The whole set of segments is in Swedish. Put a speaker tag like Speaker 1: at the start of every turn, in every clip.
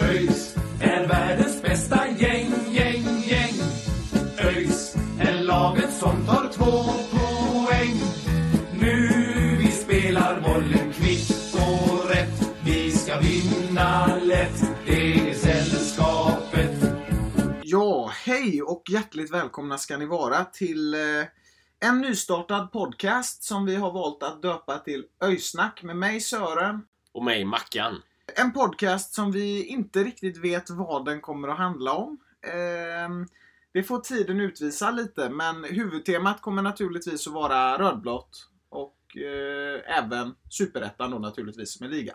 Speaker 1: ÖIS är världens bästa gäng, gäng, gäng. ÖIS är laget som tar två poäng. Nu vi spelar bollen kvitt och rätt. Vi ska vinna lätt, det är sällskapet.
Speaker 2: Ja, hej och hjärtligt välkomna ska ni vara till eh, en nystartad podcast som vi har valt att döpa till Öysnack med mig Sören.
Speaker 3: Och mig, Mackan.
Speaker 2: En podcast som vi inte riktigt vet vad den kommer att handla om. Ehm, det får tiden utvisa lite, men huvudtemat kommer naturligtvis att vara rödblått. Och eh, även superettan då naturligtvis med liga.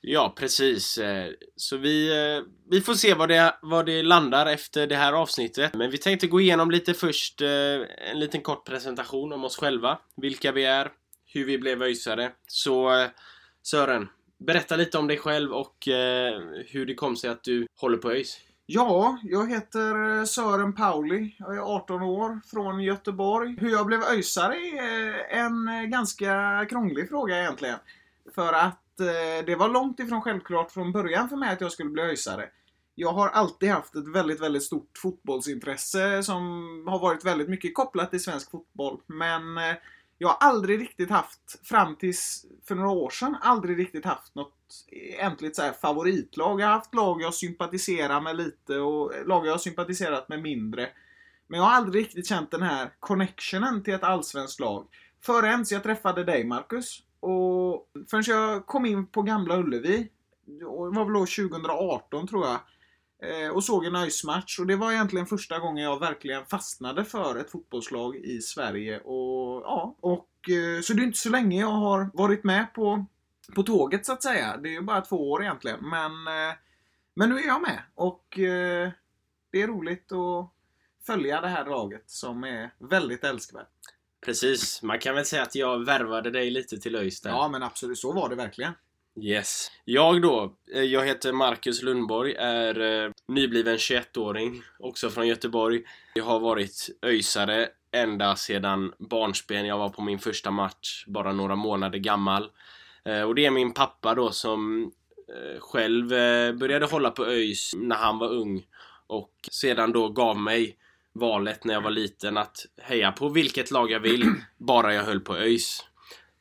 Speaker 3: Ja, precis. Eh, så vi, eh, vi får se vad det, vad det landar efter det här avsnittet. Men vi tänkte gå igenom lite först eh, en liten kort presentation om oss själva. Vilka vi är, hur vi blev öjsare. Så Sören, berätta lite om dig själv och eh, hur det kom sig att du håller på ÖIS.
Speaker 2: Ja, jag heter eh, Sören Pauli. Jag är 18 år, från Göteborg. Hur jag blev öjsare är en eh, ganska krånglig fråga egentligen. För att eh, det var långt ifrån självklart från början för mig att jag skulle bli öjsare. Jag har alltid haft ett väldigt, väldigt stort fotbollsintresse som har varit väldigt mycket kopplat till svensk fotboll. Men eh, jag har aldrig riktigt haft, fram tills för några år sedan, aldrig riktigt haft något egentligt så här favoritlag. Jag har haft lag jag sympatiserar med lite och lag jag har sympatiserat med mindre. Men jag har aldrig riktigt känt den här connectionen till ett allsvenskt lag. Förrän jag träffade dig Marcus. Och förrän jag kom in på Gamla Ullevi, det var väl då 2018 tror jag, och såg en ÖIS-match. Och det var egentligen första gången jag verkligen fastnade för ett fotbollslag i Sverige. Och, ja, och, eh, så det är inte så länge jag har varit med på, på tåget så att säga. Det är ju bara två år egentligen. Men, eh, men nu är jag med. Och eh, det är roligt att följa det här laget som är väldigt älskvärt.
Speaker 3: Precis, man kan väl säga att jag värvade dig lite till ÖIS där.
Speaker 2: Ja men absolut, så var det verkligen.
Speaker 3: Yes. Jag då, eh, jag heter Marcus Lundborg, är eh, nybliven 21-åring, också från Göteborg. Jag har varit öjsare ända sedan barnsben. Jag var på min första match, bara några månader gammal. Eh, Och det är min pappa då som eh, själv eh, började hålla på ÖIS när han var ung. Och sedan då gav mig valet när jag var liten att heja på vilket lag jag vill, bara jag höll på ÖIS.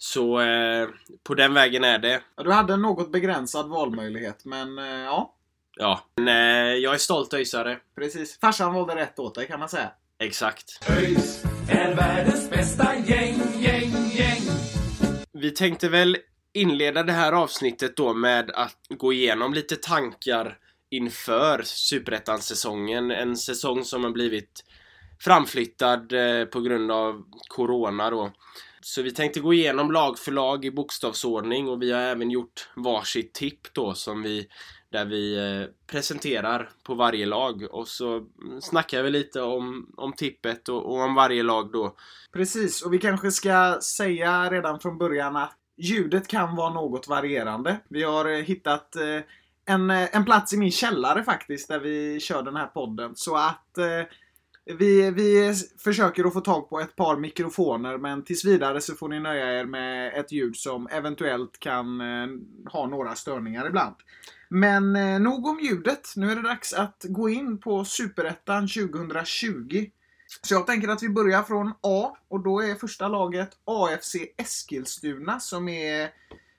Speaker 3: Så eh, på den vägen är det.
Speaker 2: Ja, du hade en något begränsad valmöjlighet men eh, ja,
Speaker 3: Ja, men, eh, jag är stolt öjsare.
Speaker 2: precis. Farsan valde rätt åt dig kan man säga.
Speaker 3: Exakt.
Speaker 1: ÖIS är världens bästa gäng, gäng, gäng.
Speaker 3: Vi tänkte väl inleda det här avsnittet då med att gå igenom lite tankar inför Superettan-säsongen. En säsong som har blivit framflyttad eh, på grund av Corona då. Så vi tänkte gå igenom lag för lag i bokstavsordning och vi har även gjort varsitt tipp då som vi där vi eh, presenterar på varje lag och så snackar vi lite om, om tippet och, och om varje lag då.
Speaker 2: Precis, och vi kanske ska säga redan från början att ljudet kan vara något varierande. Vi har eh, hittat eh, en, en plats i min källare faktiskt där vi kör den här podden. Så att eh, vi, vi försöker att få tag på ett par mikrofoner men tills vidare så får ni nöja er med ett ljud som eventuellt kan eh, ha några störningar ibland. Men eh, nog om ljudet. Nu är det dags att gå in på Superettan 2020. Så jag tänker att vi börjar från A och då är första laget AFC Eskilstuna som är,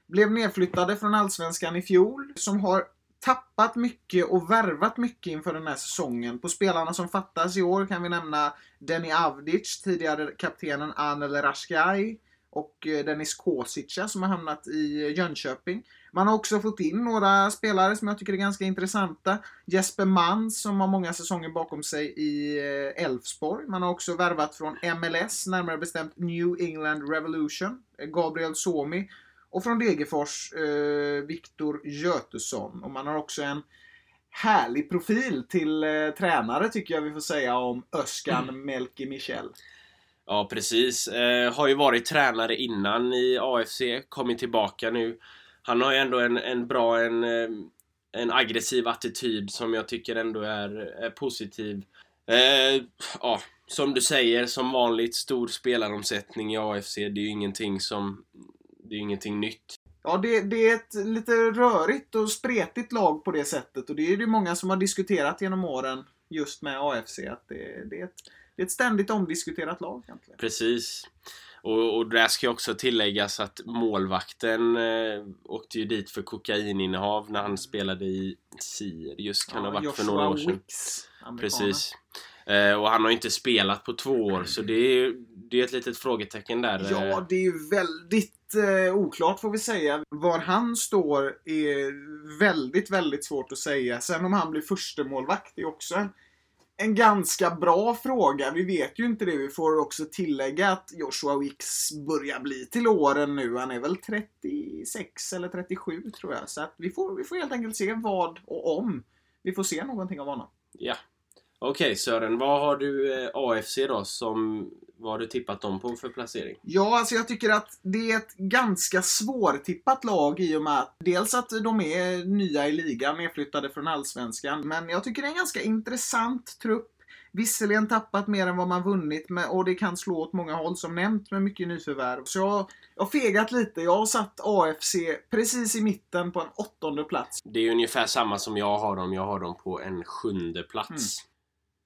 Speaker 2: blev nedflyttade från Allsvenskan i fjol. Som har tappat mycket och värvat mycket inför den här säsongen. På spelarna som fattas i år kan vi nämna Denny Avdic, tidigare kaptenen Anel Rashkai och eh, Dennis Kosica som har hamnat i eh, Jönköping. Man har också fått in några spelare som jag tycker är ganska intressanta. Jesper Mans som har många säsonger bakom sig i eh, Elfsborg. Man har också värvat från MLS, närmare bestämt New England Revolution. Gabriel Somi. Och från Degerfors, eh, Viktor Götesson. Och man har också en härlig profil till eh, tränare tycker jag vi får säga om Özcan mm. Melke Michel.
Speaker 3: Ja, precis. Eh, har ju varit tränare innan i AFC, kommit tillbaka nu. Han har ju ändå en, en bra, en, eh, en aggressiv attityd som jag tycker ändå är, är positiv. Eh, ja, som du säger, som vanligt stor spelaromsättning i AFC. Det är ju ingenting som... Det är ingenting nytt.
Speaker 2: Ja, det, det, är ett lite rörigt och spretigt lag på det sättet. Och det är det många som har diskuterat genom åren just med AFC. Att det, det, är, ett, det är ett ständigt omdiskuterat lag egentligen.
Speaker 3: Precis. Och, och där ska också tilläggas att målvakten eh, åkte ju dit för kokaininnehav när han spelade i Sirius. Kan ja, ha varit
Speaker 2: Joshua
Speaker 3: för några år sedan.
Speaker 2: Wicks,
Speaker 3: Precis. Eh, och han har inte spelat på två år så det är, det är ett litet frågetecken där.
Speaker 2: Ja,
Speaker 3: eh.
Speaker 2: det är ju väldigt eh, oklart får vi säga. Var han står är väldigt, väldigt svårt att säga. Sen om han blir förstemålvakt är också en, en ganska bra fråga. Vi vet ju inte det. Vi får också tillägga att Joshua Wicks börjar bli till åren nu. Han är väl 36 eller 37 tror jag. Så att vi, får, vi får helt enkelt se vad och om vi får se någonting av honom.
Speaker 3: Ja, Okej okay, Sören, vad har du eh, AFC då som... Vad har du tippat dem på för placering?
Speaker 2: Ja, alltså jag tycker att det är ett ganska svårtippat lag i och med att dels att de är nya i ligan, nedflyttade från Allsvenskan. Men jag tycker det är en ganska intressant trupp. Visserligen tappat mer än vad man vunnit med, och det kan slå åt många håll som nämnt med mycket nyförvärv. Så jag, jag har fegat lite. Jag har satt AFC precis i mitten på en åttonde plats.
Speaker 3: Det är ungefär samma som jag har dem. Jag har dem på en sjunde plats. Mm.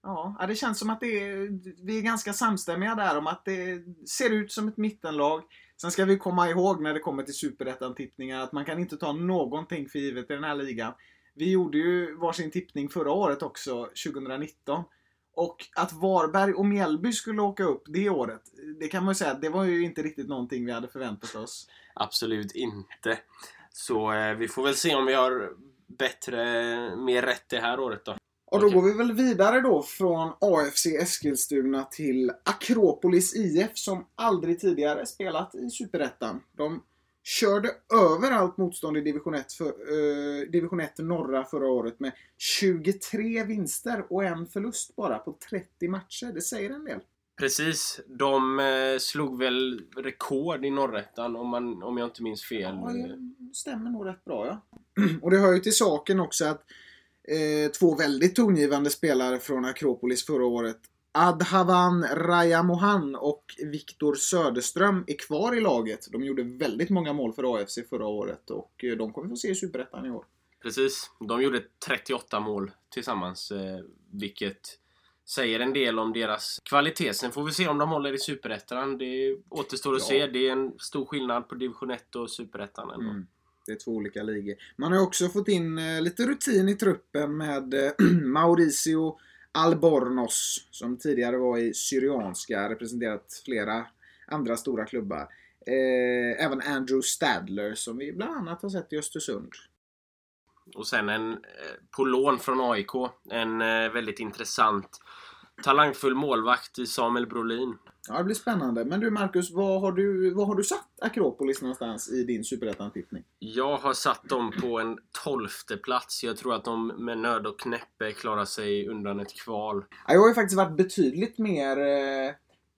Speaker 2: Ja, det känns som att det är, vi är ganska samstämmiga där om att det ser ut som ett mittenlag. Sen ska vi komma ihåg när det kommer till superettan-tippningar att man kan inte ta någonting för givet i den här ligan. Vi gjorde ju varsin tippning förra året också, 2019. Och att Varberg och Mjällby skulle åka upp det året, det kan man ju säga, det var ju inte riktigt någonting vi hade förväntat oss.
Speaker 3: Absolut inte. Så eh, vi får väl se om vi har bättre, mer rätt det här året då.
Speaker 2: Och då okay. går vi väl vidare då från AFC Eskilstuna till Akropolis IF som aldrig tidigare spelat i Superettan. De körde över allt motstånd i division 1, för, uh, division 1 norra förra året med 23 vinster och en förlust bara på 30 matcher. Det säger en del.
Speaker 3: Precis. De eh, slog väl rekord i norrettan om, man, om jag inte minns fel.
Speaker 2: Ja, det stämmer nog rätt bra ja. Och det hör ju till saken också att eh, två väldigt tongivande spelare från Akropolis förra året. Adhavan Rajamohan och Viktor Söderström är kvar i laget. De gjorde väldigt många mål för AFC förra året och eh, de kommer få se i Superettan i år.
Speaker 3: Precis. De gjorde 38 mål tillsammans, eh, vilket säger en del om deras kvalitet. Sen får vi se om de håller i Superettan. Det återstår att ja. se. Det är en stor skillnad på Division 1 och Superettan ändå. Mm.
Speaker 2: Det är två olika ligor. Man har också fått in eh, lite rutin i truppen med eh, Mauricio Albornoz som tidigare var i Syrianska, representerat flera andra stora klubbar. Eh, även Andrew Stadler som vi bland annat har sett i Östersund.
Speaker 3: Och sen en eh, på lån från AIK. En eh, väldigt intressant talangfull målvakt i Samuel Brolin.
Speaker 2: Ja, det blir spännande. Men du Marcus, vad har du, vad har du satt Akropolis någonstans i din superettan-tippning?
Speaker 3: Jag har satt dem på en tolfte plats. Jag tror att de med nöd och knäppe klarar sig undan ett kval.
Speaker 2: Jag har ju faktiskt varit betydligt mer eh,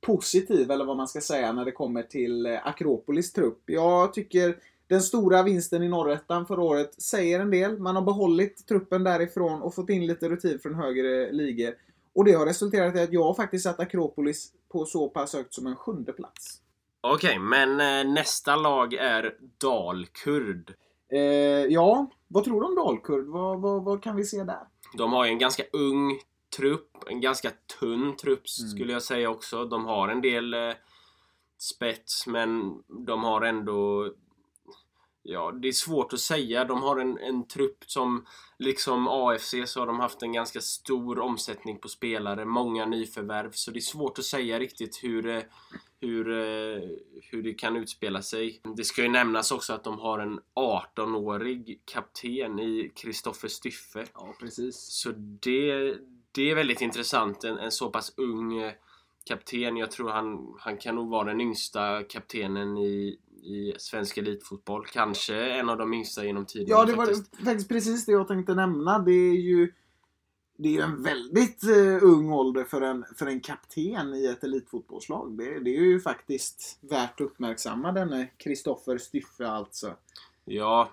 Speaker 2: positiv, eller vad man ska säga, när det kommer till eh, Akropolis trupp. Jag tycker den stora vinsten i norrettan förra året säger en del. Man har behållit truppen därifrån och fått in lite rutin från högre ligor. Och det har resulterat i att jag faktiskt satt Akropolis på så pass högt som en sjunde plats.
Speaker 3: Okej, okay, men eh, nästa lag är Dalkurd.
Speaker 2: Eh, ja, vad tror du om Dalkurd? Vad, vad, vad, kan vi se där?
Speaker 3: De har ju en ganska ung trupp, en ganska tunn trupp mm. skulle jag säga också. De har en del eh, spets, men de har ändå Ja, det är svårt att säga. De har en, en trupp som, liksom AFC, så har de haft en ganska stor omsättning på spelare. Många nyförvärv. Så det är svårt att säga riktigt hur, eh, hur, eh, hur det kan utspela sig. Det ska ju nämnas också att de har en 18-årig kapten i Kristoffer Styffe.
Speaker 2: Ja, precis.
Speaker 3: Så det, det är väldigt intressant. En, en så pass ung kapten. Jag tror han, han kan nog vara den yngsta kaptenen i, i svensk elitfotboll. Kanske en av de yngsta genom tiderna
Speaker 2: Ja, det var
Speaker 3: faktiskt.
Speaker 2: faktiskt precis det jag tänkte nämna. Det är ju det är ju en väldigt eh, ung ålder för en, för en kapten i ett elitfotbollslag. Det, det är ju faktiskt värt att uppmärksamma denne Kristoffer Styffe alltså.
Speaker 3: Ja,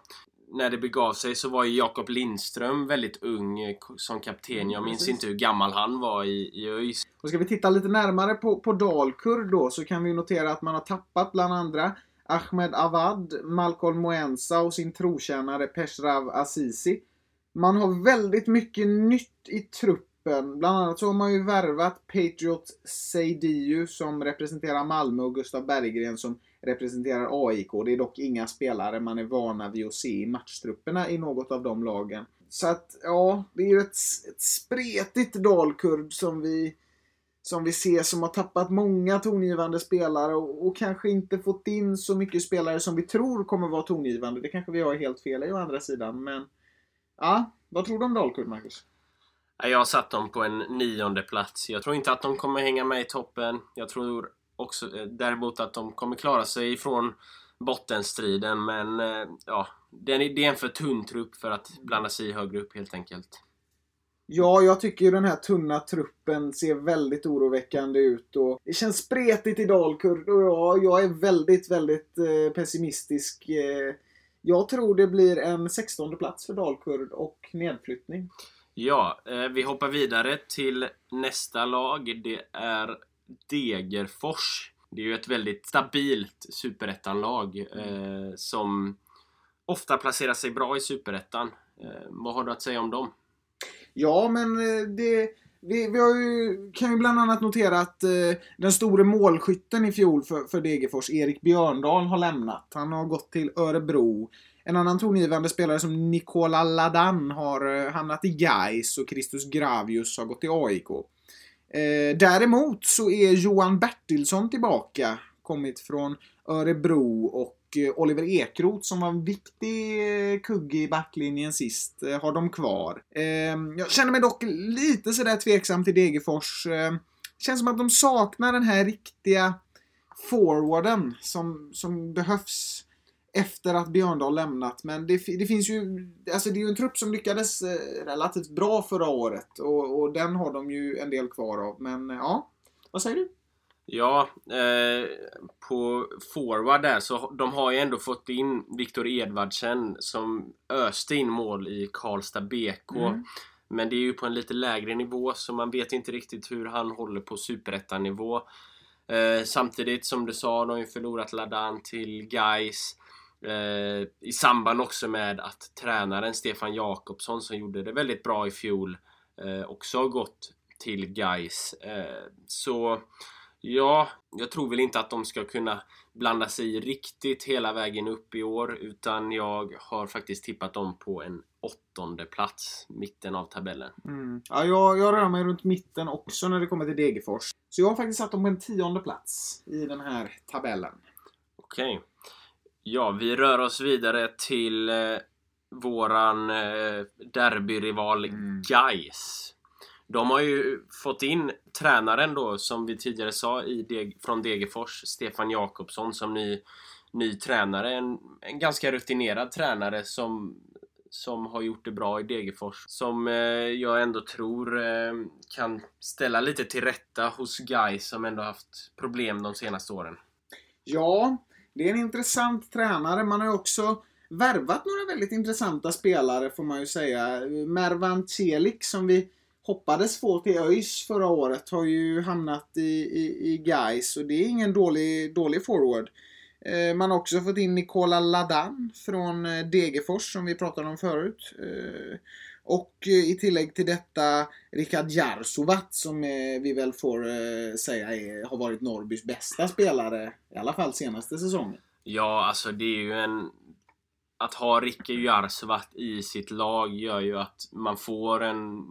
Speaker 3: när det begav sig så var ju Jakob Lindström väldigt ung eh, som kapten. Jag minns
Speaker 2: Precis.
Speaker 3: inte hur gammal han var i, i ÖIS.
Speaker 2: Och ska vi titta lite närmare på, på Dalkurd då så kan vi notera att man har tappat bland andra Ahmed Awad, Malcolm Moensa och sin trotjänare Peshrav Azizi. Man har väldigt mycket nytt i truppen. Bland annat så har man ju värvat Patriot Seidiu som representerar Malmö och Gustav Berggren som representerar AIK. Det är dock inga spelare man är vana vid att se i matchtrupperna i något av de lagen. Så att, ja, det är ju ett, ett spretigt Dalkurd som vi som vi ser som har tappat många tongivande spelare och, och kanske inte fått in så mycket spelare som vi tror kommer vara tongivande. Det kanske vi har helt fel i å andra sidan, men ja, vad tror du om Dalkurd, Marcus?
Speaker 3: Jag har satt dem på en nionde plats. Jag tror inte att de kommer hänga med i toppen. Jag tror också eh, däremot att de kommer klara sig ifrån bottenstriden. Men eh, ja, det är det är en för tunn trupp för att blanda sig i högre upp helt enkelt.
Speaker 2: Ja, jag tycker ju den här tunna truppen ser väldigt oroväckande ut och det känns spretigt i Dalkurd och ja, jag är väldigt, väldigt eh, pessimistisk. Eh, jag tror det blir en 16 plats för Dalkurd och nedflyttning.
Speaker 3: Ja, eh, vi hoppar vidare till nästa lag. Det är Degerfors. Det är ju ett väldigt stabilt superettanlag eh, som ofta placerar sig bra i superettan. Eh, vad har du att säga om dem?
Speaker 2: Ja, men eh, det... Vi, vi har ju, kan ju bland annat notera att eh, den store målskytten i fjol för, för Degerfors, Erik Björndal, har lämnat. Han har gått till Örebro. En annan tongivande spelare som Nikola Ladan har eh, hamnat i Gais och Christus Gravius har gått till AIK. Eh, däremot så är Johan Bertilsson tillbaka. Kommit från Örebro och Eh, Oliver Ekroth som var en viktig eh, kugge i backlinjen sist eh, har de kvar. Ehm, jag känner mig dock lite sådär tveksam till Degerfors. Ehm, känns som att de saknar den här riktiga forwarden som, som behövs efter att Björndal lämnat. Men det, det finns ju, alltså det är ju en trupp som lyckades relativt bra förra året och, och den har de ju en del kvar av. Men ja, vad säger du?
Speaker 3: Ja, eh, på forward där så de har ju ändå fått in Viktor Edvardsen som öste in mål i Karlstad BK.
Speaker 2: Mm.
Speaker 3: Men det är ju på en lite lägre nivå så man vet inte riktigt hur han håller på superettanivå. Eh, samtidigt som du sa, de har ju förlorat Ladan till Gais. Eh, I samband också med att tränaren Stefan Jakobsson som gjorde det väldigt bra i fjol eh, också har gått till Gais. Eh, så ja, jag tror väl inte att de ska kunna blanda sig riktigt hela vägen upp i år utan jag har faktiskt tippat dem på en åttonde plats, mitten av tabellen.
Speaker 2: Mm. Ja, jag, jag rör mig runt mitten också när det kommer till Degerfors. Så jag har faktiskt satt dem på en tionde plats i den här tabellen.
Speaker 3: Okej. Ja, vi rör oss vidare till eh, våran eh, derbyrival
Speaker 2: Mm.
Speaker 3: Gais. De har ju fått in tränaren då, som vi tidigare sa, i Deg- från Degerfors, Stefan Jakobsson som ny, ny tränare. En, en ganska rutinerad tränare som, som har gjort det bra i Degerfors. Som eh, jag ändå tror eh, kan ställa lite till rätta hos Gais som ändå haft problem de senaste åren.
Speaker 2: Ja, det är en intressant tränare. Man har ju också värvat några väldigt intressanta spelare får man ju säga. Mervan Celik som vi hoppades få till ÖIS förra året har ju hamnat i, i, i Gais och det är ingen dålig, dålig forward. Eh, man har också fått in Nikola Ladan från eh, Degerfors som vi pratade om förut. Eh, och i tillägg till detta Rikard Jarsovat som vi väl får säga är, har varit Norrbys bästa spelare. I alla fall senaste säsongen.
Speaker 3: Ja, alltså det är ju en... Att ha Rikard Jarsovat i sitt lag gör ju att man får en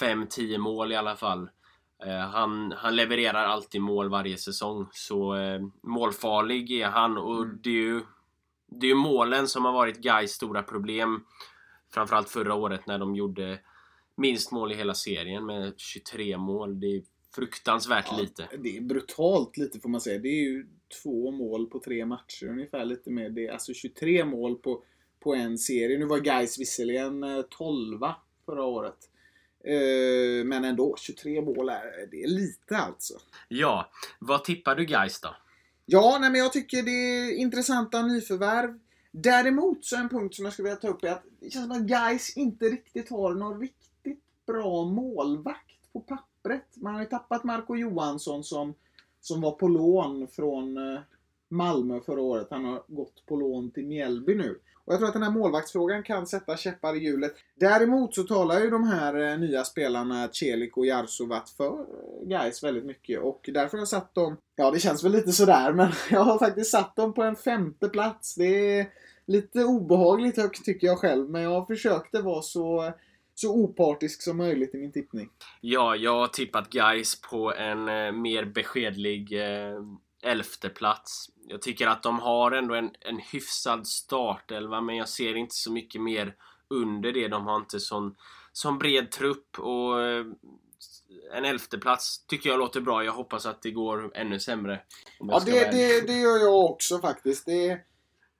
Speaker 3: 5-10 mål i alla fall. Eh, han, han levererar alltid mål varje säsong. Så eh, målfarlig är han och
Speaker 2: Mm.
Speaker 3: det är ju det är målen som har varit Gais stora problem. Framförallt förra året när de gjorde minst mål i hela serien med 23 mål. Det är fruktansvärt lite.
Speaker 2: Det är brutalt lite får man säga. Det är ju två mål på tre matcher ungefär lite mer. Det är alltså 23 mål på, på en serie. Nu var Gais visserligen 12 förra året. Eh, Men ändå, 23 mål är, det är lite alltså.
Speaker 3: Ja, vad tippar du guys då?
Speaker 2: Ja, nej, men jag tycker det är intressanta nyförvärv. Däremot så är en punkt som jag skulle vilja ta upp är att det känns som att guys inte riktigt har någon riktigt bra målvakt på pappret. Man har ju tappat Marco Johansson som, som var på lån från eh, Malmö förra året. Han har gått på lån till Mjällby nu. Och jag tror att den här målvaktsfrågan kan sätta käppar i hjulet. Däremot så talar ju de här eh, nya spelarna Celik och Jarsuvat för eh, guys väldigt mycket och därför har jag satt dem, ja det känns väl lite sådär men jag har faktiskt satt dem på en femte plats. Det är lite obehagligt högt tycker jag själv men jag försökte vara så, så opartisk som möjligt i min tippning.
Speaker 3: Ja, jag har tippat guys på en eh, mer beskedlig eh, elfte plats. Jag tycker att de har ändå en, en hyfsad startelva men jag ser inte så mycket mer under det. De har inte sån, sån bred trupp och eh, en elfte plats tycker jag låter bra. Jag hoppas att det går ännu sämre.
Speaker 2: Ja, det, det, det gör jag också faktiskt. Det,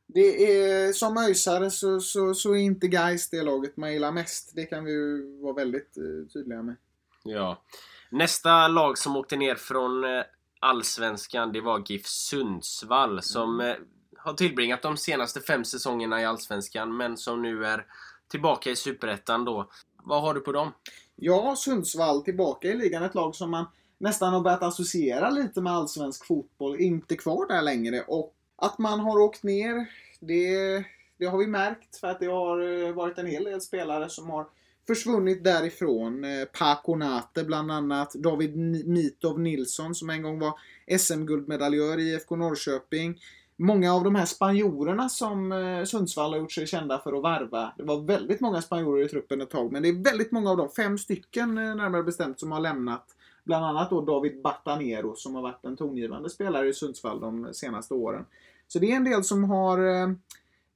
Speaker 2: det är, som öisare så, så, så är inte guys det laget man gillar mest. Det kan vi ju vara väldigt eh, tydliga med.
Speaker 3: Ja. Nästa lag som åkte ner från eh, Allsvenskan, det var GIF Sundsvall som eh, har tillbringat de senaste fem säsongerna i Allsvenskan men som nu är tillbaka i Superettan då. Vad har du på dem?
Speaker 2: Ja, Sundsvall tillbaka i ligan. Ett lag som man nästan har börjat associera lite med allsvensk fotboll. Inte kvar där längre. Och att man har åkt ner, det, det har vi märkt. För att det har eh, varit en hel del spelare som har försvunnit därifrån. Eh, Paco Nate bland annat. David Mitov Nilsson som en gång var SM-guldmedaljör i IFK Norrköping. Många av de här spanjorerna som eh, Sundsvall har gjort sig kända för att varva. Det var väldigt många spanjorer i truppen ett tag, men det är väldigt många av dem, fem stycken eh, närmare bestämt, som har lämnat. Bland annat då David Batanero som har varit en tongivande spelare i Sundsvall de senaste åren. Så det är en del som har eh,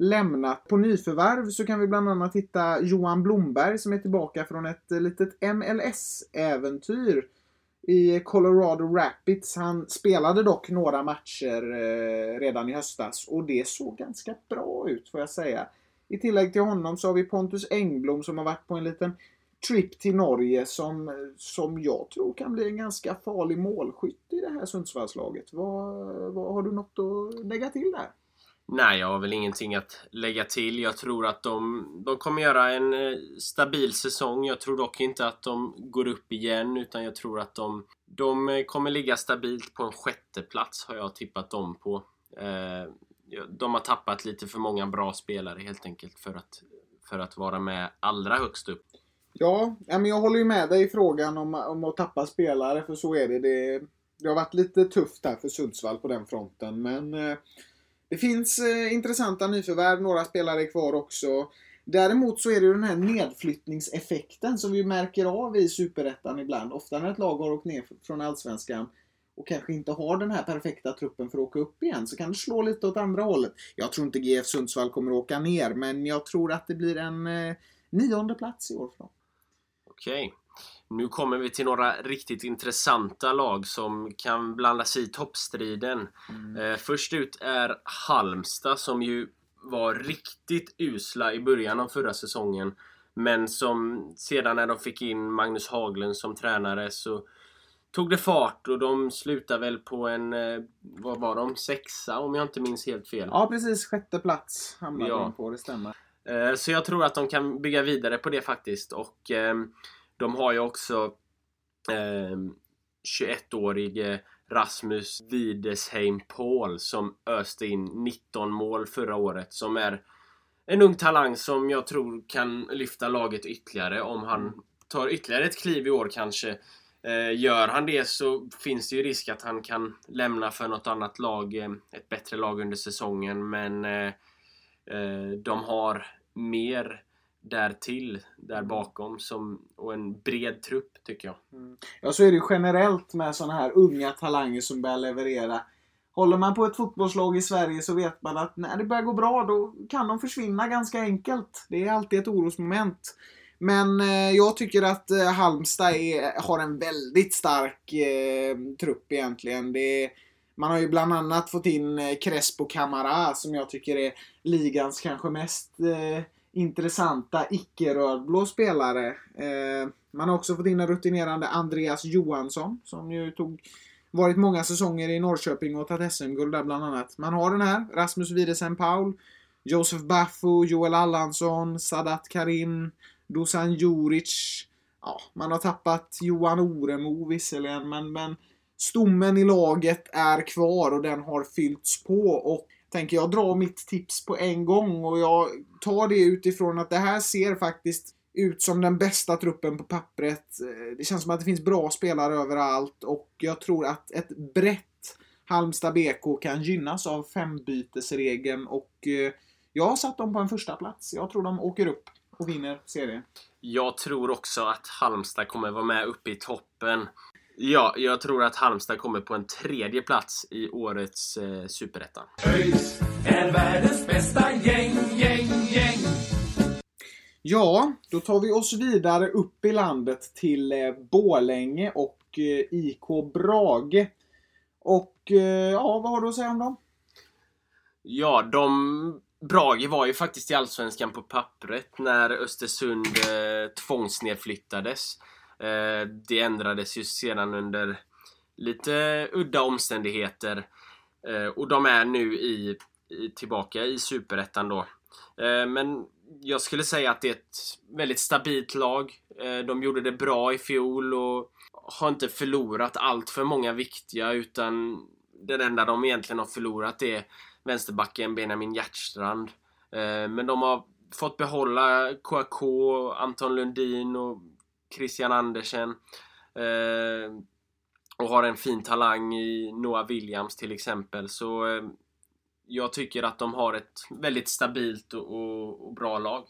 Speaker 2: lämnat. På nyförvärv så kan vi bland annat hitta Johan Blomberg som är tillbaka från ett litet MLS-äventyr i Colorado Rapids. Han spelade dock några matcher eh, redan i höstas och det såg ganska bra ut får jag säga. I tillägg till honom så har vi Pontus Engblom som har varit på en liten trip till Norge som, som jag tror kan bli en ganska farlig målskytt i det här Sundsvallslaget. Vad, vad har du något att lägga till där?
Speaker 3: Nej, jag har väl ingenting att lägga till. Jag tror att de, de kommer göra en eh, stabil säsong. Jag tror dock inte att de går upp igen utan jag tror att de, de eh, kommer ligga stabilt på en sjätte plats har jag tippat dem på. Eh, de har tappat lite för många bra spelare helt enkelt för att, för att vara med allra högst upp.
Speaker 2: Ja, men jag håller ju med dig i frågan om, om att tappa spelare, för så är det. det. Det har varit lite tufft här för Sundsvall på den fronten, men eh, det finns eh, intressanta nyförvärv, några spelare är kvar också. Däremot så är det ju den här nedflyttningseffekten som vi märker av i Superettan ibland. Ofta när ett lag har åkt ner från Allsvenskan och kanske inte har den här perfekta truppen för att åka upp igen så kan det slå lite åt andra hållet. Jag tror inte GF Sundsvall kommer att åka ner, men jag tror att det blir en eh, nionde plats i år för dem.
Speaker 3: Okej. Nu kommer vi till några riktigt intressanta lag som kan blanda sig i toppstriden. Eh, först ut är Halmstad som ju var riktigt usla i början av förra säsongen. Men som sedan när de fick in Magnus Haglund som tränare så tog det fart och de slutade väl på en, eh, vad var de, sexa om jag inte minns helt fel.
Speaker 2: Ja, precis. Sjätte plats hamnade
Speaker 3: Ja.
Speaker 2: de på, det stämmer.
Speaker 3: Eh, Så jag tror att de kan bygga vidare på det faktiskt och ehm, de har ju också ehm, 21-årige Rasmus Widesheim Paul som öste in 19 mål förra året som är en ung talang som jag tror kan lyfta laget ytterligare om han tar ytterligare ett kliv i år kanske. Eh, Gör han det så finns det ju risk att han kan lämna för något annat lag, eh, ett bättre lag under säsongen men eh, Eh, de har mer därtill där bakom som, och en bred trupp tycker jag.
Speaker 2: Ja, så är det ju generellt med sådana här unga talanger som börjar leverera. Håller man på ett fotbollslag i Sverige så vet man att när det börjar gå bra då kan de försvinna ganska enkelt. Det är alltid ett orosmoment. Men eh, jag tycker att eh, Halmstad är, har en väldigt stark eh, trupp egentligen. Det är, man har ju bland annat fått in eh, Crespo Camara som jag tycker är ligans kanske mest eh, intressanta icke-rödblå spelare. Eh, man har också fått in en rutinerande Andreas Johansson som ju tog varit många säsonger i Norrköping och tagit SM-guld där bland annat. Man har den här, Rasmus Widesen Paul, Josef Baffo, Joel Allansson, Sadat Karim, Dusan Juric. Ja, man har tappat Johan Oremo visserligen, men, men stommen i laget är kvar och den har fyllts på. Och tänker jag dra mitt tips på en gång och jag tar det utifrån att det här ser faktiskt ut som den bästa truppen på pappret. Eh, det känns som att det finns bra spelare överallt och jag tror att ett brett Halmstad BK kan gynnas av fembytesregeln och eh, jag har satt dem på en första plats. Jag tror de åker upp och vinner serien.
Speaker 3: Jag tror också att Halmstad kommer vara med uppe i toppen. Ja, jag tror att Halmstad kommer på en tredje plats i årets eh, Superettan.
Speaker 1: ÖIS är världens bästa gäng, gäng, gäng.
Speaker 2: Ja, då tar vi oss vidare upp i landet till eh, Bålänge och eh, IK Brage. Och eh, ja, vad har du att säga om dem?
Speaker 3: Ja, de... Brage var ju faktiskt i Allsvenskan på pappret när Östersund eh, tvångsnedflyttades. Eh, det ändrades ju sedan under lite udda omständigheter. Eh, och de är nu i, i, tillbaka i Superettan då. Eh, men jag skulle säga att det är ett väldigt stabilt lag. De gjorde det bra i fjol och har inte förlorat allt för många viktiga utan den enda de egentligen har förlorat är vänsterbacken Benjamin Hjertstrand. Men de har fått behålla KK, Anton Lundin och Christian Andersen. Eh, Och har en fin talang i Noah Williams till exempel. Så eh, jag tycker att de har ett väldigt stabilt och, och, och bra lag.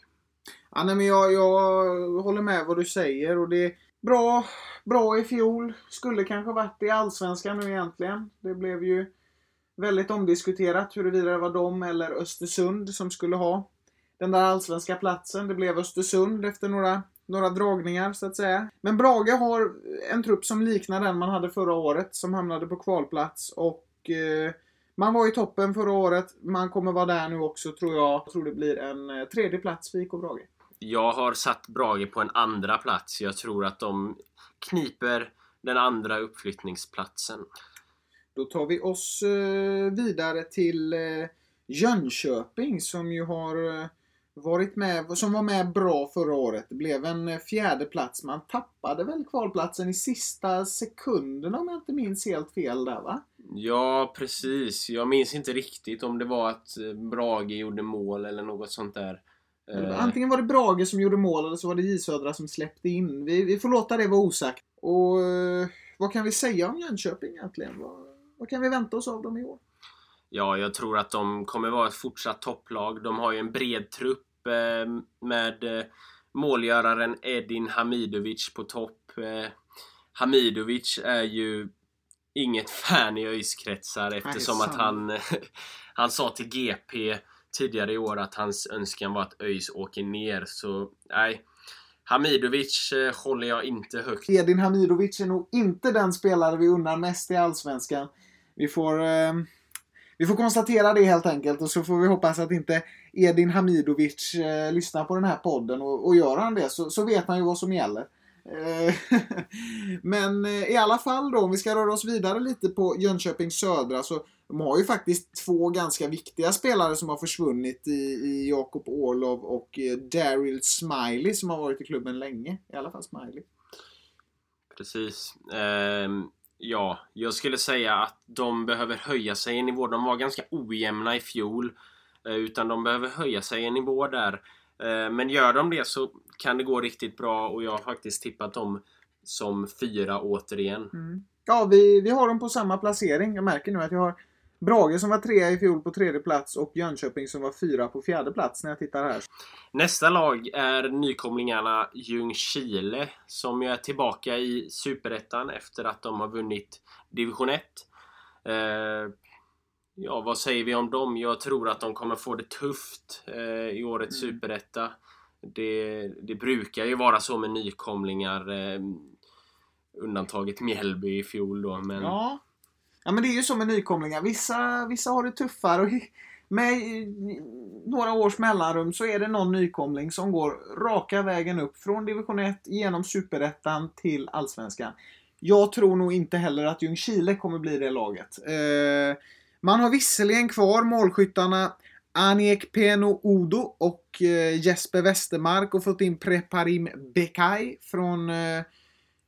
Speaker 2: Ja, nej, men jag, jag håller med vad du säger och det är bra, bra i fjol. Skulle kanske varit i Allsvenskan nu egentligen. Det blev ju väldigt omdiskuterat huruvida det var de eller Östersund som skulle ha den där allsvenska platsen. Det blev Östersund efter några, några dragningar så att säga. Men Brage har en trupp som liknar den man hade förra året som hamnade på kvalplats och eh, man var i toppen förra året. Man kommer vara där nu också tror jag. Jag tror det blir en eh, tredje plats för IK Brage.
Speaker 3: Jag har satt Brage på en andra plats. Jag tror att de kniper den andra uppflyttningsplatsen.
Speaker 2: Då tar vi oss eh, vidare till eh, Jönköping som ju har eh, varit med, som var med bra förra året. Det blev en eh, fjärde plats. Man tappade väl kvalplatsen i sista sekunderna om jag inte minns helt fel där va?
Speaker 3: Ja, precis. Jag minns inte riktigt om det var att eh, Brage gjorde mål eller något sånt där. Eh,
Speaker 2: Antingen var det Brage som gjorde mål eller så var det J Södra som släppte in. Vi, vi får låta det vara osagt. Och vad kan vi säga om Jönköping egentligen? Vad, vad kan vi vänta oss av dem i år?
Speaker 3: Ja, jag tror att de kommer vara ett fortsatt topplag. De har ju en bred trupp eh, med eh, målgöraren Edin Hamidovic på topp. Eh, Hamidovic är ju inget fan i ÖIS-kretsar eftersom att han, han sa till GP tidigare i år att hans önskan var att ÖIS åker ner. Så nej, Hamidovic håller jag inte högt.
Speaker 2: Edin Hamidovic är nog inte den spelare vi unnar mest i Allsvenskan. Vi får, eh, vi får konstatera det helt enkelt och så får vi hoppas att inte Edin Hamidovic eh, lyssnar på den här podden och, och gör han det så, så vet han ju vad som gäller. Eh, men eh, i alla fall då, om vi ska röra oss vidare lite på Jönköping Södra så de har ju faktiskt två ganska viktiga spelare som har försvunnit i, i Jakob Orlov och eh, Daryl Smiley som har varit i klubben länge. I alla fall Smiley.
Speaker 3: Precis. Ehm, ja, jag skulle säga att de behöver höja sig en nivå. De var ganska ojämna i fjol. Eh, utan de behöver höja sig en nivå där. Eh, men gör de det så kan det gå riktigt bra och jag har faktiskt tippat dem som fyra återigen. Mm.
Speaker 2: Ja, vi, vi har dem på samma placering. Jag märker nu att jag har Brage som var trea i fjol på tredje plats och Jönköping som var fyra på fjärde plats när jag tittar här.
Speaker 3: Nästa lag är nykomlingarna Ljungskile som ju är tillbaka i Superettan efter att de har vunnit Division 1. Eh, ja, vad säger vi om dem? Jag tror att de kommer få det tufft eh, i årets Superetta. Det, det brukar ju vara så med nykomlingar. Eh, undantaget Mjällby i fjol då. Men
Speaker 2: Ja ja, men det är ju så med nykomlingar. Vissa, vissa har det tuffare. Och med några års mellanrum så är det någon nykomling som går raka vägen upp från division 1 genom superettan till allsvenskan. Jag tror nog inte heller att Ljungskile kommer bli det laget. Eh, man har visserligen kvar målskyttarna Aniek Peno Odo och eh, Jesper Westermark och fått in Preparim Bekay från eh,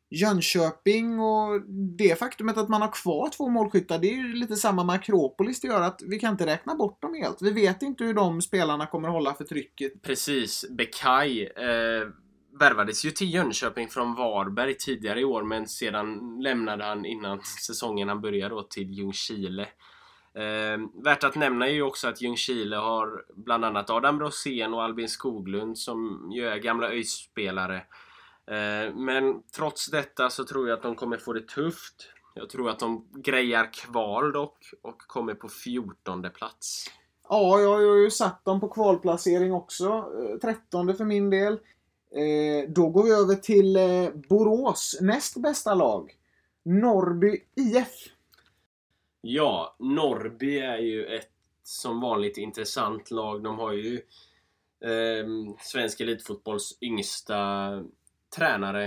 Speaker 2: Jönköping och det faktumet att man har kvar två målskyttar, det är ju lite samma med Akropolis. Det gör att vi kan inte räkna bort dem helt. Vi vet inte hur de spelarna kommer hålla för trycket.
Speaker 3: Precis, Bekaj eh, värvades ju till Jönköping från Varberg tidigare i år men sedan lämnade han innan säsongen han började då till Ljungskile. Eh, värt att nämna är ju också att Ljungskile har bland annat Adam Rosén och Albin Skoglund som ju är gamla ÖIS-spelare men trots detta så tror jag att de kommer få det tufft. Jag tror att de grejar kval dock och kommer på 14 plats.
Speaker 2: Ja, jag har ju satt dem på kvalplacering också. Eh, 13 för min del. Eh, då går vi över till eh, Borås näst bästa lag. Norrby IF.
Speaker 3: Ja, Norrby är ju ett som vanligt intressant lag. De har ju eh, svensk elitfotbolls yngsta tränare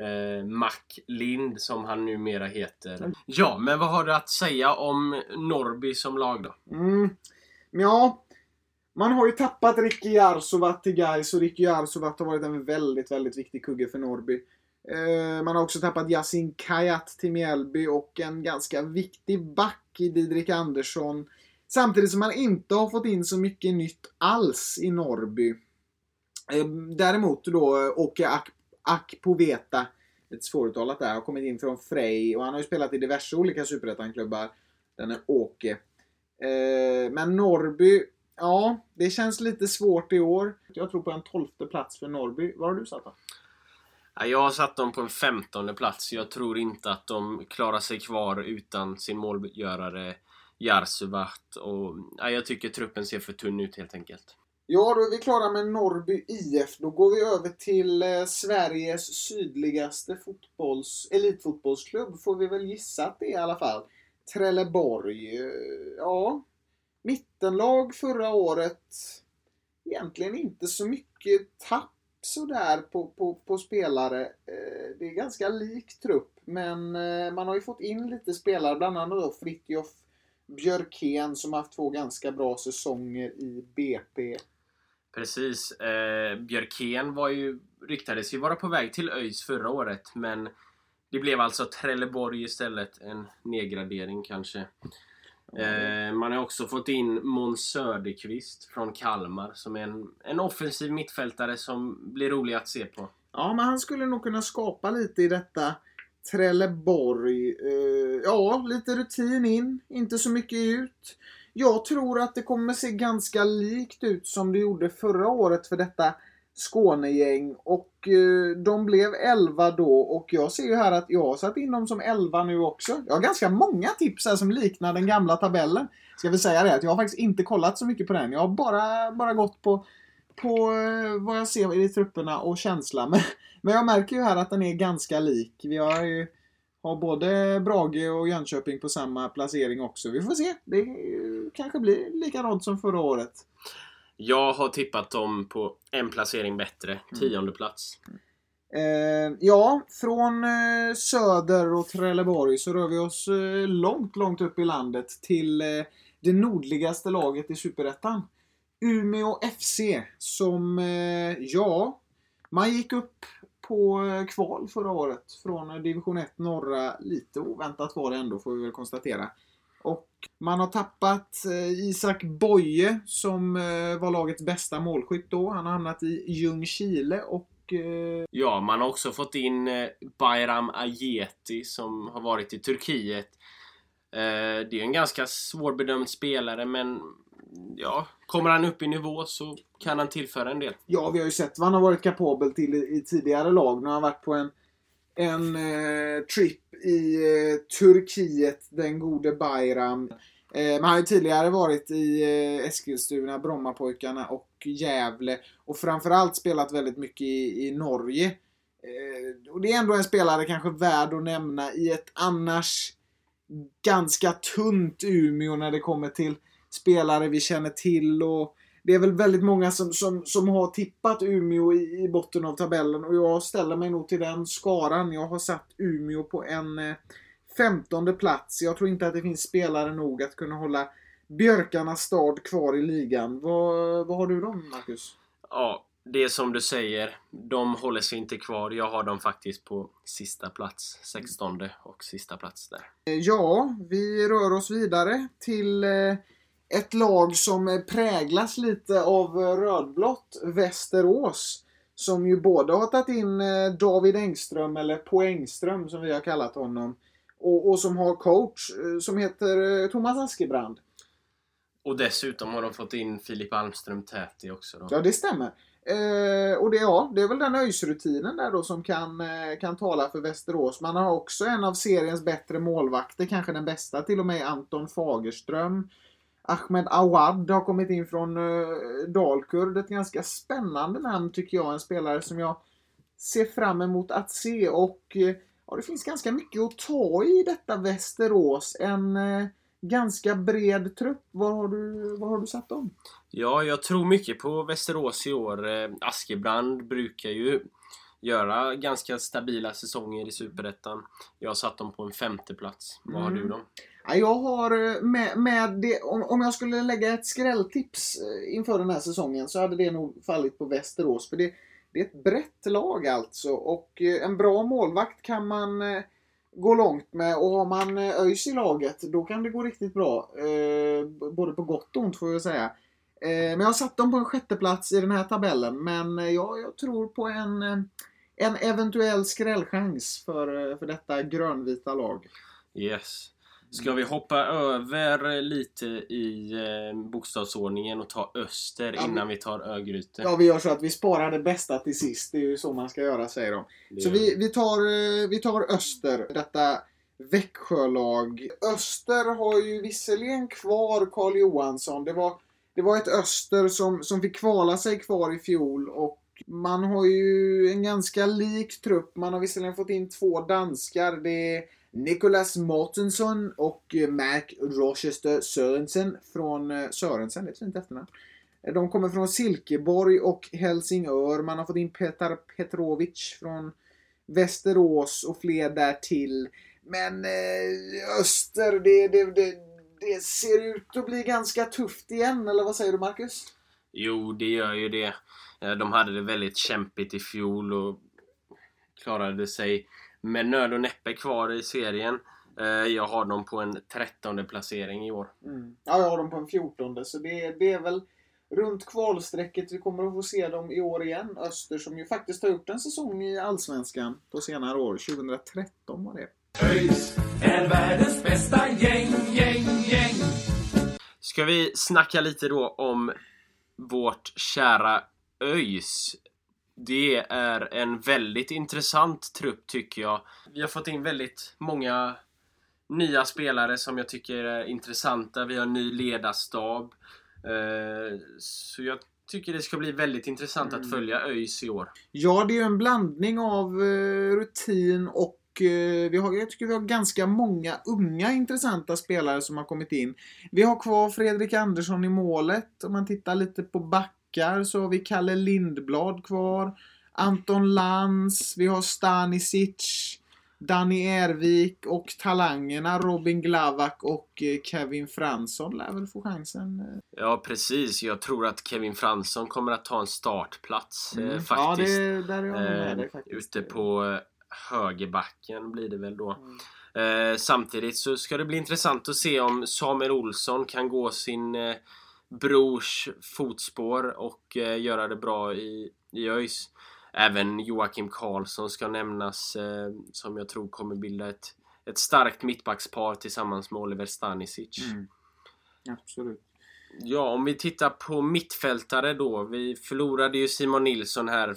Speaker 3: eh, Mac Lind som han numera heter. Ja, men vad har du att säga om Norrby som lag då?
Speaker 2: Mm. Ja, man har ju tappat Ricky Jarsuvat till Gais och Ricky Jarsuvat har varit en väldigt, väldigt viktig kugge för Norrby. Eh, man har också tappat Yasin Kayat till Mjällby och en ganska viktig back i Didrik Andersson. Samtidigt som man inte har fått in så mycket nytt alls i Norrby. Eh, däremot då Åke Ak Poveta. lite svåruttalat där, har kommit in från Frej och han har ju spelat i diverse olika superettan-klubbar. Den är Åke. Eh, men Norrby, ja, det känns lite svårt i år. Jag tror på en tolfte plats för Norrby. Var har du satt då?
Speaker 3: Jag har satt dem på en femtonde plats. Jag tror inte att de klarar sig kvar utan sin målgörare Jarsuvat. Och, ja, jag tycker truppen ser för tunn ut helt enkelt.
Speaker 2: Ja, då är vi klara med Norrby IF. Då går vi över till eh, Sveriges sydligaste fotbolls, elitfotbollsklubb, får vi väl gissa att det är i alla fall. Trelleborg. Eh, ja, mittenlag förra året. Egentligen inte så mycket tapp sådär på, på, på spelare. Eh, det är ganska lik trupp, men eh, man har ju fått in lite spelare, bland annat då Fritjof Björkén som har haft två ganska bra säsonger i BP.
Speaker 3: Precis. Eh, Björkén var ju, ryktades ju vara på väg till ÖIS förra året, men det blev alltså Trelleborg istället. En nedgradering kanske. Eh, man har också fått in Måns Söderqvist från Kalmar som är en, en offensiv mittfältare som blir rolig att se på.
Speaker 2: Ja, men han skulle nog kunna skapa lite i detta Trelleborg. Eh, ja, lite rutin in, inte så mycket ut. Jag tror att det kommer se ganska likt ut som det gjorde förra året för detta Skånegäng. Och eh, de blev 11 då och jag ser ju här att jag har satt in dem som 11 nu också. Jag har ganska många tips här som liknar den gamla tabellen. Ska vi säga det att jag har faktiskt inte kollat så mycket på den. Jag har bara, bara gått på, på eh, vad jag ser i trupperna och känsla. Men, men jag märker ju här att den är ganska lik. Vi har ju har både Brage och Jönköping på samma placering också. Vi får se. Det kanske blir likadant som förra året.
Speaker 3: Jag har tippat dem på en placering bättre, tionde plats.
Speaker 2: Eh, ja, från eh, Söder och Trelleborg så rör vi oss eh, långt, långt upp i landet till eh, det nordligaste laget i Superettan. Umeå FC som, eh, ja, man gick upp på eh, kval förra året från eh, division 1 norra. Lite oväntat var det ändå får vi väl konstatera. Och man har tappat eh, Isak Boye som var lagets bästa målskytt då. Han har hamnat i Ljungskile och
Speaker 3: Ja, man har också fått in Bayram Ajeti som har varit i Turkiet. Det är en ganska svårbedömd spelare men ja, kommer han upp i nivå så kan han tillföra en del.
Speaker 2: Ja, vi har ju sett vad han har varit kapabel till i, i tidigare lag. Nu har han varit på en, en eh, trip i eh, Turkiet, den gode Bayram. Eh, men han har ju tidigare varit i eh, Eskilstuna, Brommapojkarna och Gävle och framförallt spelat väldigt mycket i, i Norge. Eh, och det är ändå en spelare kanske värd att nämna i ett annars ganska tunt Umeå när det kommer till spelare vi känner till och det är väl väldigt många som, som, som har tippat Umeå i, i botten av tabellen och jag ställer mig nog till den skaran. Jag har satt Umeå på en eh, femtonde plats. Jag tror inte att det finns spelare nog att kunna hålla Björkarnas stad kvar i ligan. Vad, vad har du då, Marcus?
Speaker 3: Ja, det är som du säger. De håller sig inte kvar. Jag har dem faktiskt på sista plats. 16 och sista plats där.
Speaker 2: Ja, vi rör oss vidare till eh, ett lag som eh, präglas lite av eh, rödblått, Västerås. Som ju både har tagit in David Engström, eller Poängström som vi har kallat honom. Och, och som har coach som heter Thomas Askebrand.
Speaker 3: Och dessutom har de fått in Filip Almström Täti också då.
Speaker 2: Ja, det stämmer. Eh, och det, ja, det är väl den ÖIS-rutinen där då som kan, eh, kan tala för Västerås. Man har också en av seriens bättre målvakter, kanske den bästa till och med, Anton Fagerström. Ahmed Awad har kommit in från eh, Dalkurd. Ett ganska spännande namn tycker jag. En spelare som jag ser fram emot att se. Och eh, ja, det finns ganska mycket att ta i detta Västerås. En eh, ganska bred trupp. Var har du, var har du satt dem?
Speaker 3: Ja, jag tror mycket på Västerås i år. Askebrand brukar ju göra ganska stabila säsonger i Superettan. Jag har satt dem på en femte plats. Vad har du
Speaker 2: Mm jag har eh, med, med det, om, om jag skulle lägga ett skrälltips eh, inför den här säsongen så hade det nog fallit på Västerås. För det, det är ett brett lag alltså och eh, en bra målvakt kan man gå långt med och har man ÖIS i laget då kan det gå riktigt bra. Både på gott och ont får jag säga. Men jag har satt dem på en sjätte plats i den här tabellen men jag, jag tror på en, en eventuell skrällchans för, för detta grönvita lag.
Speaker 3: Yes. Ska vi hoppa över lite i eh, bokstavsordningen och ta Öster
Speaker 2: Ja,
Speaker 3: innan vi tar Örgryte?
Speaker 2: Ja, vi gör så att vi sparar det bästa till sist. Det är ju så man ska göra, säger de.
Speaker 3: Det
Speaker 2: Så vi, vi, tar, eh, vi tar Öster, detta Växjölag. Öster har ju visserligen kvar Karl Johansson. Det var, det var ett Öster som, som fick kvala sig kvar i fjol och man har ju en ganska lik trupp. Man har visserligen fått in två danskar. Det Nicholas Mortensen och Mark Mac Rochester Sörensen från eh, Sörensen, det är ett fint efternamn. Eh, de kommer från Silkeborg och Helsingör. Man har fått in Petar Petrovic från Västerås och fler där till. Men eh, Öster, det, det, det, det ser ut att bli ganska tufft igen, eller vad säger du Marcus?
Speaker 3: Jo, det gör ju det. De hade det väldigt kämpigt i fjol och klarade sig med nöd och näppe kvar i serien. Eh, Jag har dem på en trettonde placering i år.
Speaker 2: Mm. Ja, jag har dem på en 14 så det, det är väl runt kvalstrecket vi kommer att få se dem i år igen. Öster som ju faktiskt har gjort en säsong i Allsvenskan på senare år. 2013 var det.
Speaker 1: ÖIS är världens bästa gäng, gäng, gäng.
Speaker 3: Ska vi snacka lite då om vårt kära ÖIS? Det är en väldigt intressant trupp tycker jag. Vi har fått in väldigt många nya spelare som jag tycker är intressanta. Vi har en ny ledarstab. Eh, Så jag tycker det ska bli väldigt intressant att följa ÖIS i år.
Speaker 2: Ja, det är ju en blandning av eh, rutin och eh, vi har, jag tycker vi har ganska många unga intressanta spelare som har kommit in. Vi har kvar Fredrik Andersson i målet. Om man tittar lite på backar så har vi Kalle Lindblad kvar. Anton Lantz. Vi har Stanisic. Danny Ervik och talangerna Robin Glavak och eh, Kevin Fransson lär väl få chansen. eh.
Speaker 3: Ja precis, jag tror att Kevin Fransson kommer att ta en startplats eh,
Speaker 2: Ja,
Speaker 3: faktiskt.
Speaker 2: det, där är jag med dig faktiskt.
Speaker 3: ute på högerbacken blir det väl då.
Speaker 2: Mm.
Speaker 3: Samtidigt så ska det bli intressant att se om Samuel Olsson kan gå sin brors fotspår och eh, göra det bra i, i ÖIS. Även Joakim Karlsson ska nämnas eh, som jag tror kommer bilda ett, ett starkt mittbackspar tillsammans med Oliver Stanisic.
Speaker 2: Mm. Absolut.
Speaker 3: Ja, om vi tittar på mittfältare då. Vi förlorade ju Simon Nilsson här,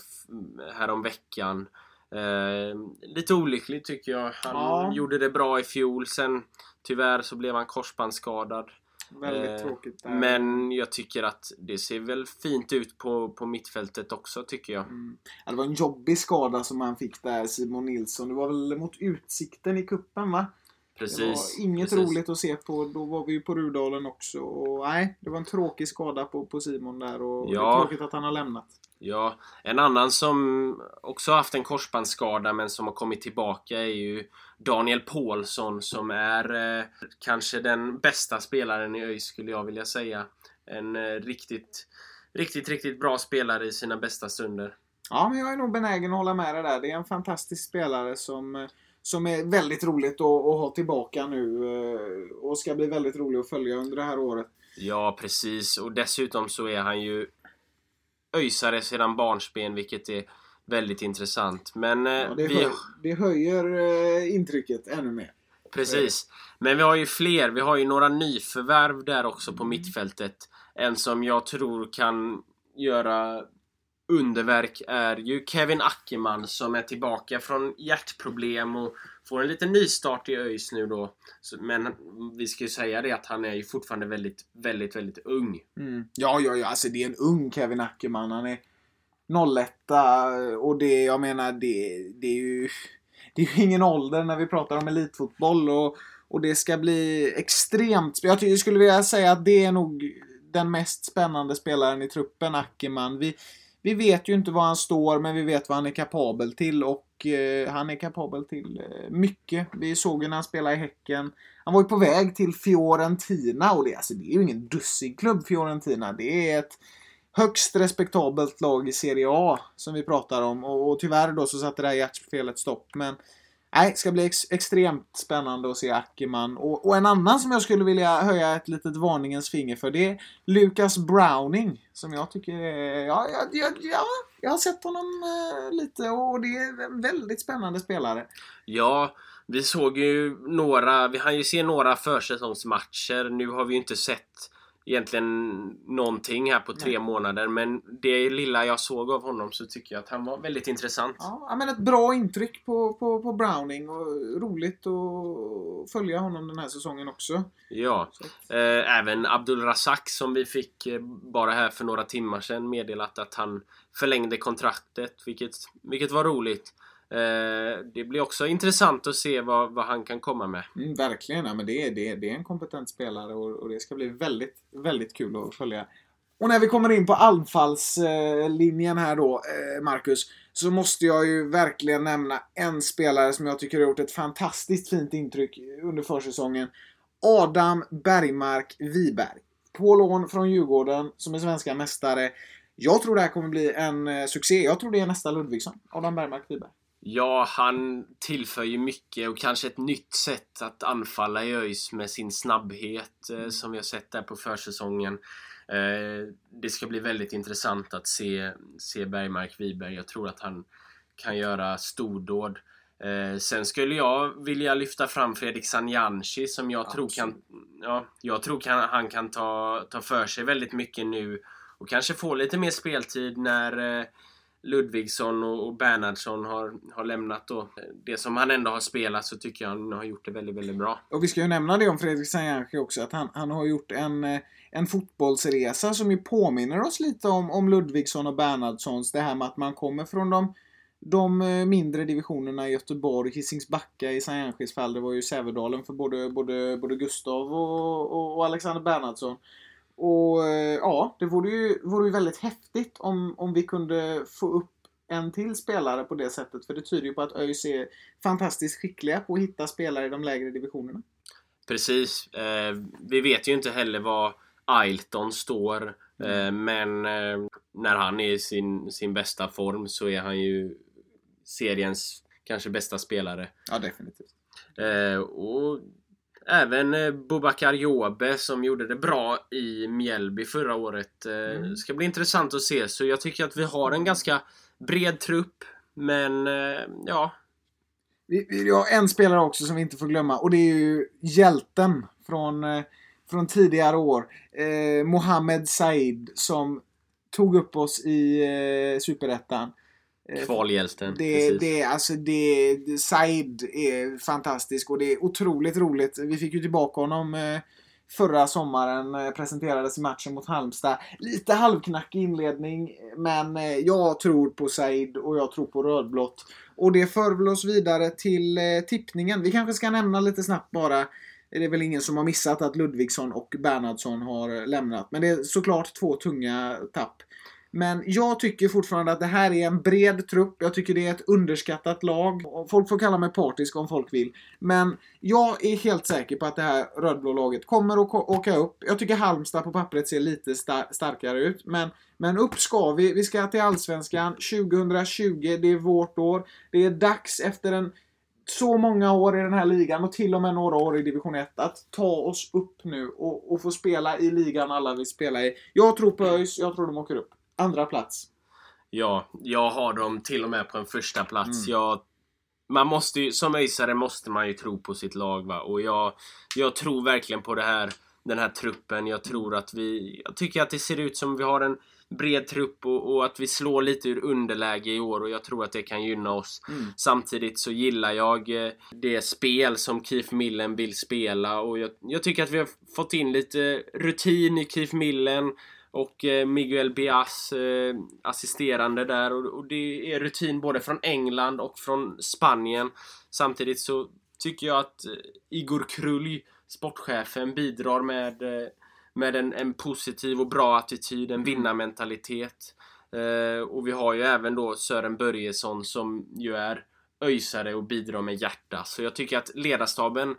Speaker 3: här om veckan. Eh, lite olyckligt tycker jag. Han
Speaker 2: Ja.
Speaker 3: gjorde det bra i fjol. Sen tyvärr så blev han korsbandsskadad.
Speaker 2: Väldigt
Speaker 3: Eh,
Speaker 2: tråkigt där.
Speaker 3: Men jag tycker att det ser väl fint ut på, på mittfältet också tycker jag.
Speaker 2: Mm. Ja, det var en jobbig skada som han fick där, Simon Nilsson. Det var väl mot Utsikten i kuppen va?
Speaker 3: Precis.
Speaker 2: Det var inget
Speaker 3: precis.
Speaker 2: roligt att se på. Då var vi ju på Rudalen också. Och, nej, det var en tråkig skada på, på Simon där. Och
Speaker 3: Ja.
Speaker 2: det är tråkigt att han har lämnat.
Speaker 3: Ja, en annan som också haft en korsbandsskada men som har kommit tillbaka är ju Daniel Paulsson som är eh, kanske den bästa spelaren i ÖIS skulle jag vilja säga. En eh, riktigt, riktigt, riktigt bra spelare i sina bästa stunder.
Speaker 2: Ja, men jag är nog benägen att hålla med dig där. Det är en fantastisk spelare som, eh, som är väldigt roligt att, att ha tillbaka nu. eh, Och ska bli väldigt rolig att följa under det här året.
Speaker 3: Ja, precis. Och dessutom så är han ju öjsare sedan barnsben vilket är väldigt intressant. Men eh,
Speaker 2: Ja, det,
Speaker 3: vi...
Speaker 2: höj, det höjer eh, intrycket ännu mer.
Speaker 3: Precis. Men vi har ju fler. Vi har ju några nyförvärv där också på mittfältet. En som jag tror kan göra underverk är ju Kevin Ackerman som är tillbaka från hjärtproblem och får en liten nystart i ÖIS nu då. Men vi ska ju säga det att han är ju fortfarande väldigt, väldigt, väldigt ung.
Speaker 2: Mm. Ja, ja, ja. Alltså det är en ung Kevin Ackerman. Han är 01 och det, jag menar, det, det är ju... Det är ju ingen ålder när vi pratar om elitfotboll och, och det ska bli extremt... Jag skulle vilja säga att det är nog den mest spännande spelaren i truppen, Ackerman. Vi, vi vet ju inte var han står, men vi vet vad han är kapabel till och eh, han är kapabel till eh, mycket. Vi såg ju när han spelade i Häcken. Han var ju på väg till Fiorentina och det, alltså, det är ju ingen dussinklubb Fiorentina. Det är ett högst respektabelt lag i Serie A som vi pratar om och, och tyvärr då så satte det här hjärtspelet stopp. Men nej, det ska bli ex- extremt spännande att se Ackerman. Och, och en annan som jag skulle vilja höja ett litet varningens finger för det är Lucas Browning. Som jag tycker är, ja, ja, ja, ja jag har sett honom eh, lite och det är en väldigt spännande spelare.
Speaker 3: Ja, vi såg ju några, vi hann ju se några försäsongsmatcher. Nu har vi ju inte sett egentligen någonting här på tre månader. Men det lilla jag såg av honom så tycker jag att han var väldigt intressant.
Speaker 2: Ja, men ett bra intryck på, på, på Browning och roligt att följa honom den här säsongen också.
Speaker 3: Ja, eh, även Abdul Razak som vi fick eh, bara här för några timmar sedan meddelat att han förlängde kontraktet, vilket, vilket var roligt. Eh, det blir också intressant att se vad, vad han kan komma med.
Speaker 2: Mm, verkligen, ja, men det, är, det, det är en kompetent spelare och, och det ska bli väldigt, väldigt kul att följa. Och när vi kommer in på anfallslinjen här då, eh, Marcus, så måste jag ju verkligen nämna en spelare som jag tycker har gjort ett fantastiskt fint intryck under försäsongen. Adam Bergmark Wiberg. På lån från Djurgården, som är svenska mästare. Jag tror det här kommer bli en eh, succé. Jag tror det är nästa Ludvigsson. Adam Bergmark Wiberg.
Speaker 3: Ja, han tillför ju mycket och kanske ett nytt sätt att anfalla i ÖIS med sin snabbhet eh, som vi har sett där på försäsongen. Eh, det ska bli väldigt intressant att se, se Bergmark Wiberg. Jag tror att han kan göra stordåd. Eh, sen skulle jag vilja lyfta fram Fredrik Sanjanci som jag tror kan, ja, jag tror kan, han kan ta, ta för sig väldigt mycket nu och kanske få lite mer speltid när eh, Ludvigsson och, Bernhardsson har, har lämnat då. Det som han ändå har spelat så tycker jag han har gjort det väldigt, väldigt bra.
Speaker 2: Och vi ska ju nämna det om Fredrik Sanjanski också, att han, han har gjort en, eh, en fotbollsresa som ju påminner oss lite om, om Ludvigsson och Bernhardssons. Det här med att man kommer från de, de eh, mindre divisionerna i Göteborg, Hisingsbacka i Sanjanskis fall. Det var ju Sävedalen för både, både, både Gustav och, och Alexander Bernhardsson. Och eh, ja, det vore ju, vore ju väldigt häftigt om, om vi kunde få upp en till spelare på det sättet. För det tyder ju på att ÖIS är fantastiskt skickliga på att hitta spelare i de lägre divisionerna.
Speaker 3: Precis. Eh, vi vet ju inte heller vad Ailton står. Eh, men eh, när han är i sin, sin bästa form så är han ju seriens kanske bästa spelare.
Speaker 2: Ja, definitivt.
Speaker 3: Eh, och även eh, Bobakar Jobe som gjorde det bra i Mjällby förra året. Eh, Ska bli intressant att se. Så jag tycker att vi har en ganska bred trupp. Men eh, ja,
Speaker 2: Vi, har en spelare också som vi inte får glömma och det är ju hjälten från, från tidigare år. Eh, Mohamed Said som tog upp oss i eh, Superettan. Eh,
Speaker 3: kvalhjälten.
Speaker 2: Det, det, alltså det, Said är fantastisk och det är otroligt roligt. Vi fick ju tillbaka honom eh, förra sommaren eh, presenterades i matchen mot Halmstad. Lite halvknackig inledning, men jag tror på Said och jag tror på rödblått. Och det för väl oss vidare till tippningen. Vi kanske ska nämna lite snabbt bara det är väl ingen som har missat att Ludvigsson och Bernhardsson har lämnat. Men det är såklart två tunga tapp. Men jag tycker fortfarande att det här är en bred trupp. Jag tycker det är ett underskattat lag. Folk får kalla mig partisk om folk vill. Men jag är helt säker på att det här rödblå laget kommer att åka upp. Jag tycker Halmstad på pappret ser lite star starkare ut. Men, men upp ska vi. Vi ska till Allsvenskan 2020. Det är vårt år. Det är dags efter en så många år i den här ligan och till och med några år i division 1 att ta oss upp nu och, och få spela i ligan alla vill spela i. Jag tror på ÖIS, jag tror de åker upp. Andra plats.
Speaker 3: Ja, jag har dem till och med på en första plats. Mm. Jag, man måste ju, som öisare måste man ju tro på sitt lag va? och jag, jag tror verkligen på det här, den här truppen. Jag tror att vi, jag tycker att det ser ut som vi har en bred trupp och, och, att vi slår lite ur underläge i år och jag tror att det kan gynna oss. Mm. Samtidigt så gillar jag eh, det spel som Keith Millen vill spela och jag, jag, tycker att vi har fått in lite rutin i Keith Millen och eh, Miguel Bias eh, assisterande där och, det är rutin både från England och från Spanien. Samtidigt så tycker jag att eh, Igor Krulj, sportchefen, bidrar med med en, en positiv och bra attityd, en vinnarmentalitet. Och vi har ju även då Sören Börjesson som ju är öjsare och bidrar med hjärta. Så jag tycker att ledarstaben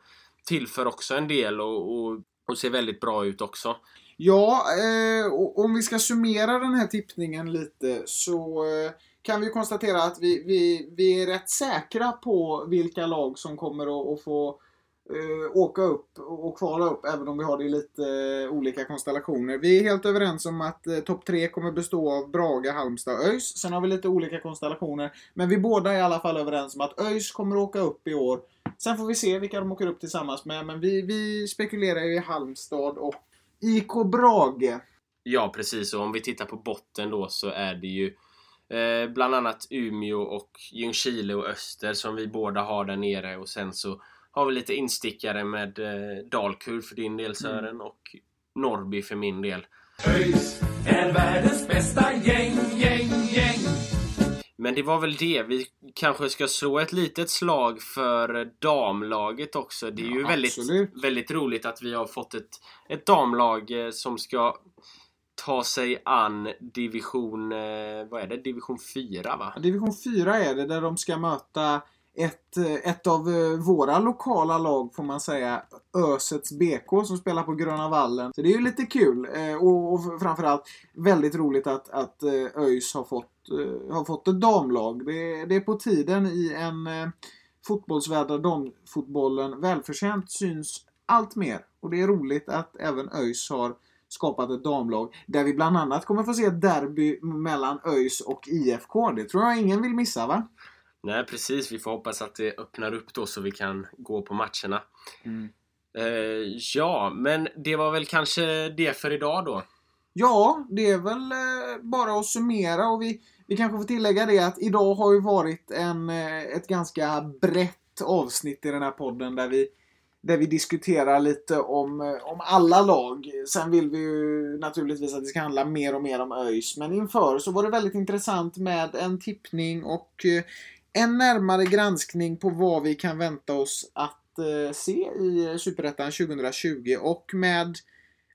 Speaker 3: tillför också en del och, och, och ser väldigt bra ut också.
Speaker 2: Ja, eh, om vi ska summera den här tippningen lite så eh, kan vi konstatera att vi, vi, vi är rätt säkra på vilka lag som kommer att, att få eh, åka upp och kvala upp även om vi har det i lite eh, olika konstellationer. Vi är helt överens om att eh, topp tre kommer bestå av Braga, Halmstad och ÖIS. Sen har vi lite olika konstellationer. Men vi båda är i alla fall överens om att ÖIS kommer att åka upp i år. Sen får vi se vilka de åker upp tillsammans med. Men vi, vi spekulerar ju i Halmstad och IK Brage.
Speaker 3: Ja, precis. Och om vi tittar på botten då så är det ju eh, bland annat Umeå och Ljungskile och Öster som vi båda har där nere. Och sen så har vi lite instickare med eh, Dalkurd för din del. Sören mm. och Norrby för min del. ÖIS är världens bästa gäng, gäng, gäng. Men det var väl det. Vi kanske ska slå ett litet slag för damlaget också. Det är ju väldigt, väldigt roligt att vi har fått ett, ett damlag eh, som ska ta sig an division... Eh, vad är det? Division 4 va?
Speaker 2: Division 4 är det där de ska möta ett, eh, ett av eh, våra lokala lag får man säga. Ösets BK som spelar på Gröna Vallen. Så det är ju lite kul eh, och, och framförallt väldigt roligt att, att ÖIS har fått, har fått ett damlag. Det, det är på tiden i en fotbollsvärld där damfotbollen välförtjänt syns allt mer. Och det är roligt att även ÖIS har skapat ett damlag där vi bland annat kommer få se ett derby mellan ÖIS och IFK. Det tror jag ingen vill missa va?
Speaker 3: Nej precis, vi får hoppas att det öppnar upp då så vi kan gå på matcherna. Mm. Eh, ja, men det var väl kanske det för idag då?
Speaker 2: Ja, det är väl eh, bara att summera och vi, vi kanske får tillägga det att idag har ju varit en, eh, ett ganska brett avsnitt i den här podden där vi där vi diskuterar lite om, eh, om alla lag. Sen vill vi ju naturligtvis att det ska handla mer och mer om ÖIS. Men inför så var det väldigt intressant med en tippning och eh, en närmare granskning på vad vi kan vänta oss att eh, se i Superettan 2020 och med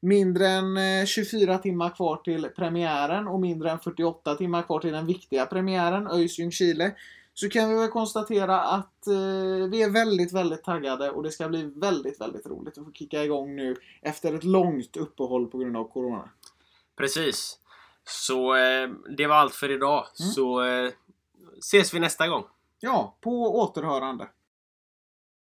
Speaker 2: mindre än 24 timmar kvar till premiären och mindre än 48 timmar kvar till den viktiga premiären ÖIS Ljungskile så kan vi väl konstatera att eh, vi är väldigt, väldigt taggade och det ska bli väldigt, väldigt roligt att få kicka igång nu efter ett långt uppehåll på grund av Corona.
Speaker 3: Precis. Så eh, det var allt för idag. Mm. Så eh, ses vi nästa gång.
Speaker 2: Ja, på återhörande.